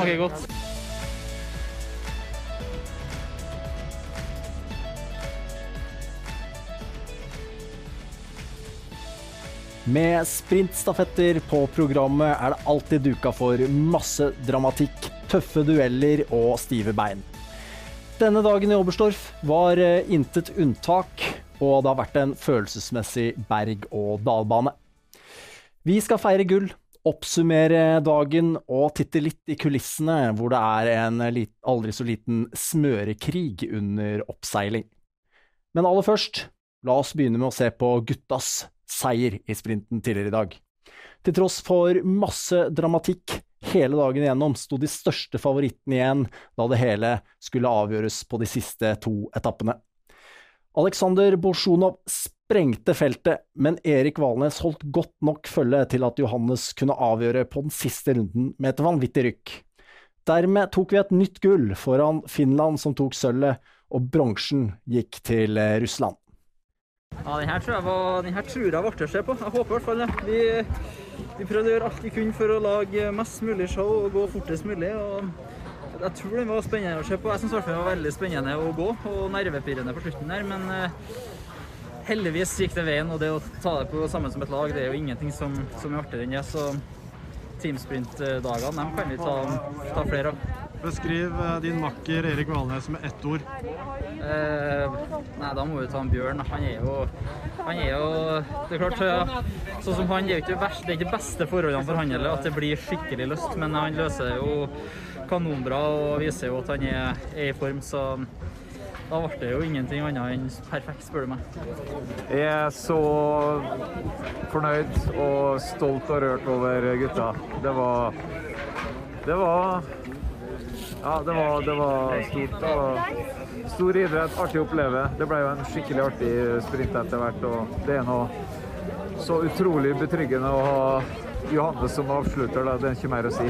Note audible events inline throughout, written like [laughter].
smaker godt. Med sprintstafetter på programmet er det alltid duka for masse dramatikk, tøffe dueller og stive bein. Denne dagen i Oberstdorf var eh, intet unntak, og det har vært en følelsesmessig berg-og-dal-bane. Vi skal feire gull, oppsummere dagen og titte litt i kulissene, hvor det er en aldri så liten smørekrig under oppseiling. Men aller først, la oss begynne med å se på guttas seier i sprinten tidligere i dag. Til tross for masse dramatikk hele dagen igjennom, sto de største favorittene igjen da det hele skulle avgjøres på de siste to etappene. Aleksander Bolsjunov sprengte feltet, men Erik Valnes holdt godt nok følge til at Johannes kunne avgjøre på den siste runden med et vanvittig rykk. Dermed tok vi et nytt gull foran Finland, som tok sølvet, og bronsen gikk til Russland. Ja, den her tror jeg var, den her tror jeg ble å se på. Jeg håper i hvert fall det. Vi, vi prøvde å gjøre alt vi kunne for å lage mest mulig show og gå fortest mulig. og Jeg tror den var spennende å se på. Jeg syns den var veldig spennende å gå og nervepirrende på slutten der. Men eh, heldigvis gikk det veien, og det å ta det på sammen som et lag, det er jo ingenting som, som er artigere enn det. Så teamsprintdagene, dem kan vi ta, ta flere av. Beskriv din makker Erik Valnes med ett ord. Eh, nei, da må vi ta en Bjørn. Han er jo Han er jo Det er klart, sånn som han, det er jo ikke verst, det er ikke beste forholdene for han heller, at det blir skikkelig løst. men han løser jo kanonbra og viser jo at han er, er i form, så da ble det jo ingenting annet enn perfekt, spør du meg. Jeg er så fornøyd og stolt og rørt over gutta. Det var Det var Ja, det var, det var stort. Var stor idrett, artig å oppleve. Det ble jo en skikkelig artig sprint etter hvert, og det er noe så utrolig betryggende å ha Johannes som avslutter. Da. Det er ikke mer å si.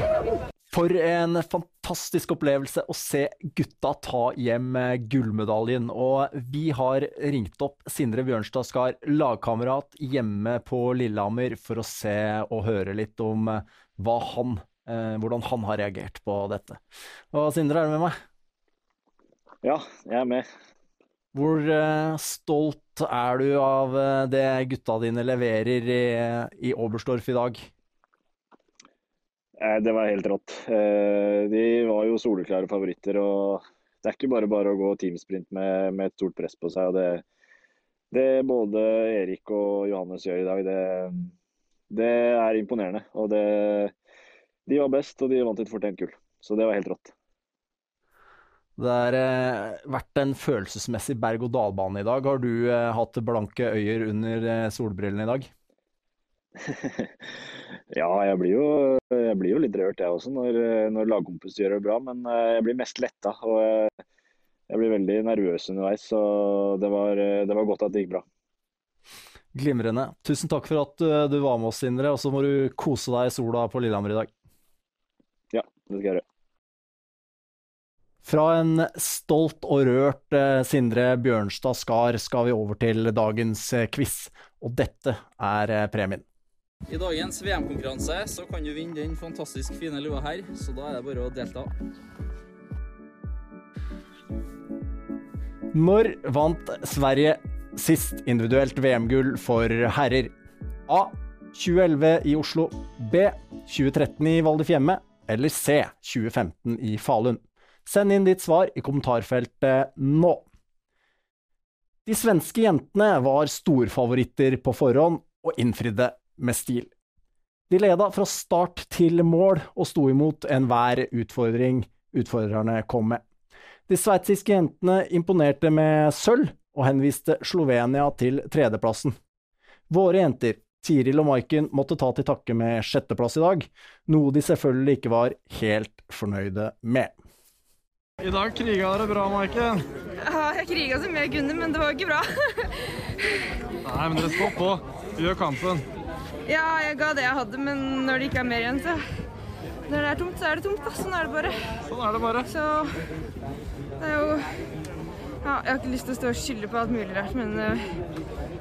For en fantastisk opplevelse å se gutta ta hjem gullmedaljen. Og vi har ringt opp Sindre Bjørnstad Skar, lagkamerat hjemme på Lillehammer, for å se og høre litt om hva han, eh, hvordan han har reagert på dette. Og Sindre, er du med meg? Ja, jeg er med. Hvor uh, stolt er du av uh, det gutta dine leverer i, i Oberstdorf i dag? Eh, Det var helt rått. Eh, De var jo soleklare favoritter. og Det er ikke bare bare å gå teamsprint med, med et stort press på seg. og Det, det både Erik og Johannes gjør i dag, det, det er imponerende. og det, De var best, og de vant et fortjent gull. Så det var helt rått. Det har eh, vært en følelsesmessig berg-og-dal-bane i dag. Har du eh, hatt blanke øyer under eh, solbrillene i dag? [laughs] ja, jeg blir, jo, jeg blir jo litt rørt jeg også når, når lagkompiser gjør det bra. Men eh, jeg blir mest letta. Og jeg, jeg blir veldig nervøs underveis. Så det var, det var godt at det gikk bra. Glimrende. Tusen takk for at eh, du var med oss, Sindre. Og så må du kose deg i sola på Lillehammer i dag. Ja, det skal jeg gjøre. Fra en stolt og rørt eh, Sindre Bjørnstad Skar skal vi over til dagens eh, quiz. Og dette er eh, premien. I dagens VM-konkurranse så kan du vinne den fantastisk fine lua her, så da er det bare å delta. Når vant Sverige sist individuelt VM-gull for herrer? A. 2011 i Oslo. B. 2013 i Val di Fiemme. Eller C. 2015 i Falun. Send inn ditt svar i kommentarfeltet nå. De svenske jentene var storfavoritter på forhånd og innfridde med stil. De leda fra start til mål og sto imot enhver utfordring utfordrerne kom med. De sveitsiske jentene imponerte med sølv og henviste Slovenia til tredjeplassen. Våre jenter, Tiril og Maiken, måtte ta til takke med sjetteplass i dag, noe de selvfølgelig ikke var helt fornøyde med. I dag kriga dere bra, Maiken. Ja, jeg kriga så mye, kunne, men det var ikke bra. Nei, men dere står på. Gjør kampen. ja, jeg ga det jeg hadde, men når det ikke er mer igjen, så Når det er tomt, så er det tomt. da. Sånn er det bare. Sånn er det bare. Så det er jo Ja, jeg har ikke lyst til å stå og skylde på alt mulig rart, men uh,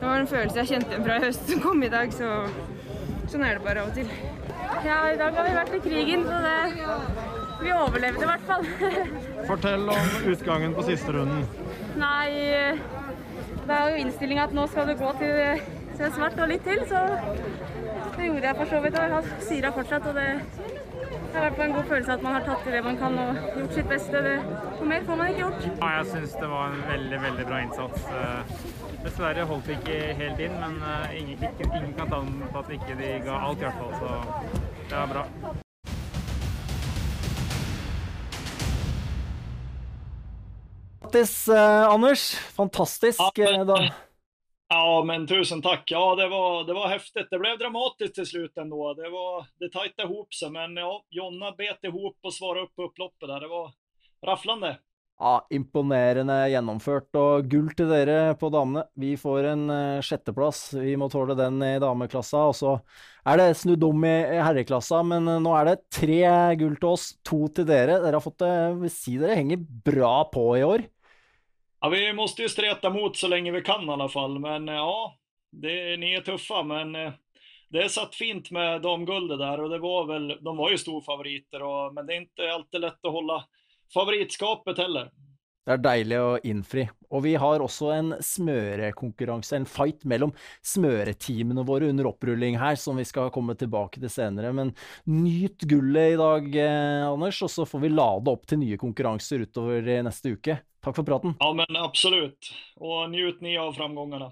det var en følelse jeg kjente igjen fra i høst som kom i dag, så sånn er det bare av og til. Ja, i dag har vi vært i krigen, så det vi overlevde i hvert fall. [laughs] Fortell om utgangen på siste runden. Nei, det er jo innstillinga at nå skal det gå til, til svart og litt til, så det gjorde jeg for så vidt. Og jeg styra fortsatt, og det det er i hvert fall en god følelse at man har tatt i det man kan og gjort sitt beste. Det, noe mer får man ikke gjort. Ja, jeg syns det var en veldig, veldig bra innsats. Eh, Dessverre holdt vi ikke helt inn, men eh, ingen, ingen kan ta den på at ikke de ga alt, i hvert fall. Så det var bra. Grattis, eh, Anders. Fantastisk. eh, da. Ja, men tusen takk. Ja, det var, det var häftigt. Det blev dramatiskt till slut ändå. Det, var, det tajtade ihop sig, men ja, Jonna bet ihop och svarade upp på upploppet där. Det var rafflande. Ja, imponerende gjennomført. Og gull til dere på damene. Vi får en eh, sjetteplass. Vi må tåle den i dameklassa. Og så er det snudd om i i herreklassa, men eh, nå er det tre gull til oss, to til dere. Dere har fått det, vil si dere henger bra på i år. Ja, vi måste ju streta mot så länge vi kan i alla fall, men eh, ja, det, ni är tuffa, men eh, det satt fint med damguldet där och det var väl, de var ju storfavoriter, och, men det är inte alltid lätt att hålla favoritskapet heller. Det er deilig å innfri. Og vi har også en smørekonkurranse, en fight mellom smøreteamene våre under opprulling her, som vi skal komme tilbake til senere. Men nyt gullet i dag, eh, Anders, og så får vi lade opp til nye konkurranser utover neste uke. Takk for praten. Ja, men absolutt. Og nyt ni av framgangene.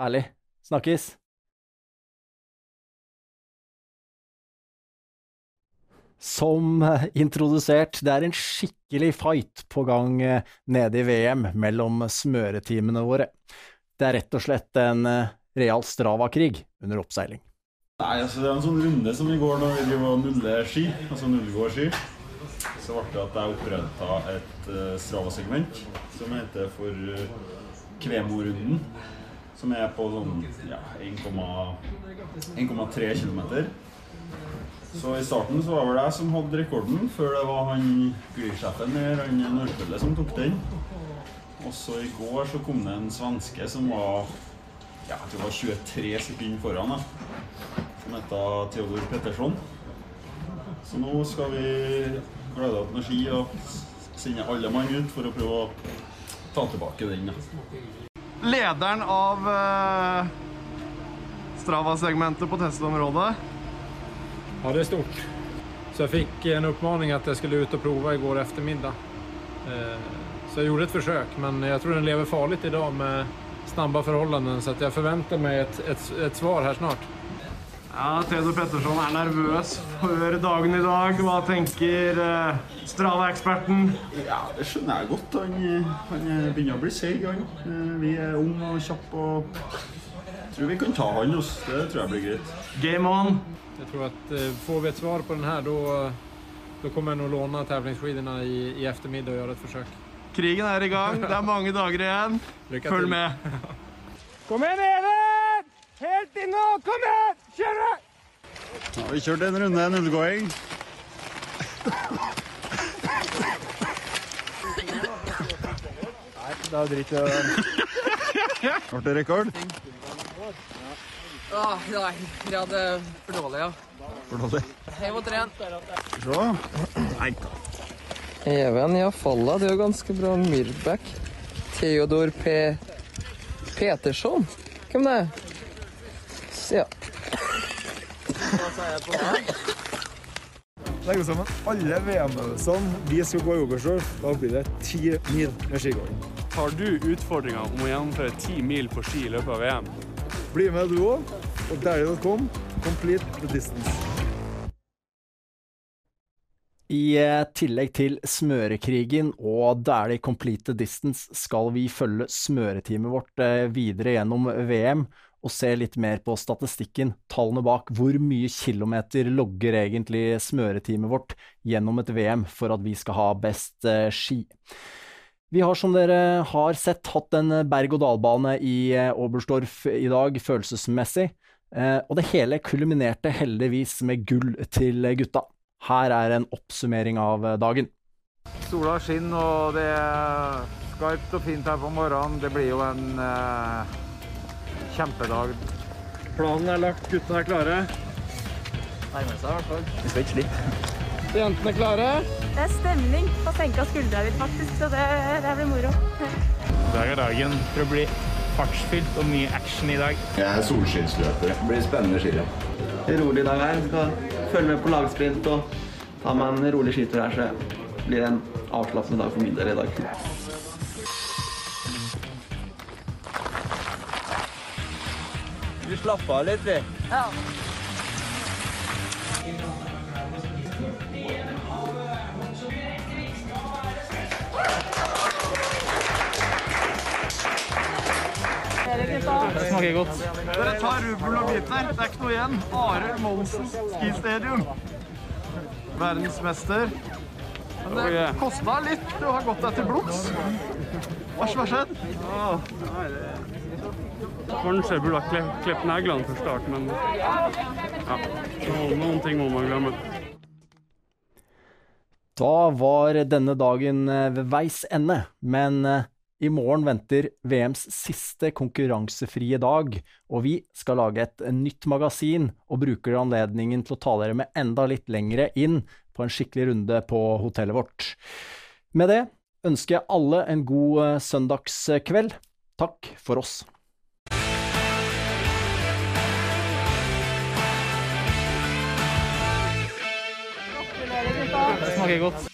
Ærlig. Snakkes. Som eh, introdusert, det er en skikkelig fight på gang eh, nede i VM mellom smøreteamene våre. Det er rett og slett en eh, real Strava-krig under oppseiling. Nei, altså Det er en sånn runde som i går når vi driver og nuller ski, altså nullgårdsski. Så ble det at jeg oppretta et uh, Strava-segment som heter for uh, Kvemo-runden. Som er på sånn ja, 1,3 km. Så i starten så var det jeg som hadde rekorden, før det var han Glir-sjefen eller han Nordpelle som tok den. Og så i går så kom det en svenske som var ja, jeg tror det var 23 sekunder foran. Da som heter Theodor Petterson. Så nå skal vi glede oss med ski og sende alle mann ut for å prøve å ta tilbake den. Lederen av uh, Strava-segmentet på testområdet. Ja, det er stort. Så jeg fikk en oppfordring at jeg skulle ut og prova går eftermiddag. Eh, Så jeg gjorde et forsøk, men jeg tror den lever farlig i dag med snabba forhold, Så jeg forventer meg et, et, ett, ett svar her snart. Ja, Theodor Petterson er nervøs før dagen i dag. Hva tenker eh, Strava-eksperten? Ja, det skjønner jeg godt. Han, han begynner å bli seig, han. Eh, Vi er unge og kjappe og jeg tror vi kan ta han. Også. Det tror jeg blir greit. Game on! Jeg tror at eh, får vi et svar på den da då, då kommer jag å låne tävlingsskidorna i, i eftermiddag og gjøre et forsøk. Krigen er i gang. Det er mange dager igjen. Følg med. Kom igjen, Even! Helt inn nå! Kom igjen! Kjør! Nå har vi kjørt en runde en nullgåing. Nei, det er dritt. Ble det rekord? Ah, nei, vi hadde for dårlig, ja. For dårlig. Jeg må trene. Se. Nei. Even Jafalla, det er jo ganske bra Myrbæk. Theodor P. Petersson. Hvem det er? Se, ja. Legg oss sammen alle VM-øvelsene vi skal gå i Oberstdorf. Da blir det ti mil med skigåing. Tar du utfordringa om å gjennomføre ti mil på ski i løpet av VM? Bli med du òg. Og dæhlie.com. Complete the distance. I eh, tillegg til smørekrigen og Dæhlie Complete Distance skal vi følge smøreteamet vårt eh, videre gjennom VM og se litt mer på statistikken, tallene bak. Hvor mye kilometer logger egentlig smøreteamet vårt gjennom et VM for at vi skal ha best eh, ski? Vi har, som dere har sett, hatt en berg-og-dal-bane i eh, Oberstdorf i dag, følelsesmessig. Eh, Og det hele kulminerte heldigvis med gull til gutta. Her er en oppsummering av eh, dagen. Sola skinner, og det er skarpt og fint her på morgenen. Det blir jo en eh, kjempedag. Planen er lagt, gutta er klare. Nærmer seg i hvert fall. Vi skal ikke slippe. Jentene klare? Det er stemning på senka skuldra litt, faktisk, så det, det blir moro. I dag er dagen for å bli fartsfylt og mye action i dag. Jeg er solskinnsløper. Det blir spennende skirenn. rolig dag her. Skal følge med på lagsprint og ta meg en rolig skitur her, så blir det en avslappende dag for min del i dag. Vi slapper av litt, vi. Ja. Det smaker godt. Dere tar rubbel og biter. Det er ikke noe igjen. Arild Monsen skistadium. Verdensmester. Men det kosta litt. Du har gått deg til blods. Hva har skjedd? Kanskje jeg burde ha klippet neglene for start, men ja, noen ting må man glemme. Da var denne dagen eh, ved veis ende, men eh, i morgen venter VMs siste konkurransefrie dag, og vi skal lage et nytt magasin og bruker anledningen til å ta dere med enda litt lengre inn på en skikkelig runde på hotellet vårt. Med det ønsker jeg alle en god eh, søndagskveld. Takk for oss. Det smaker godt.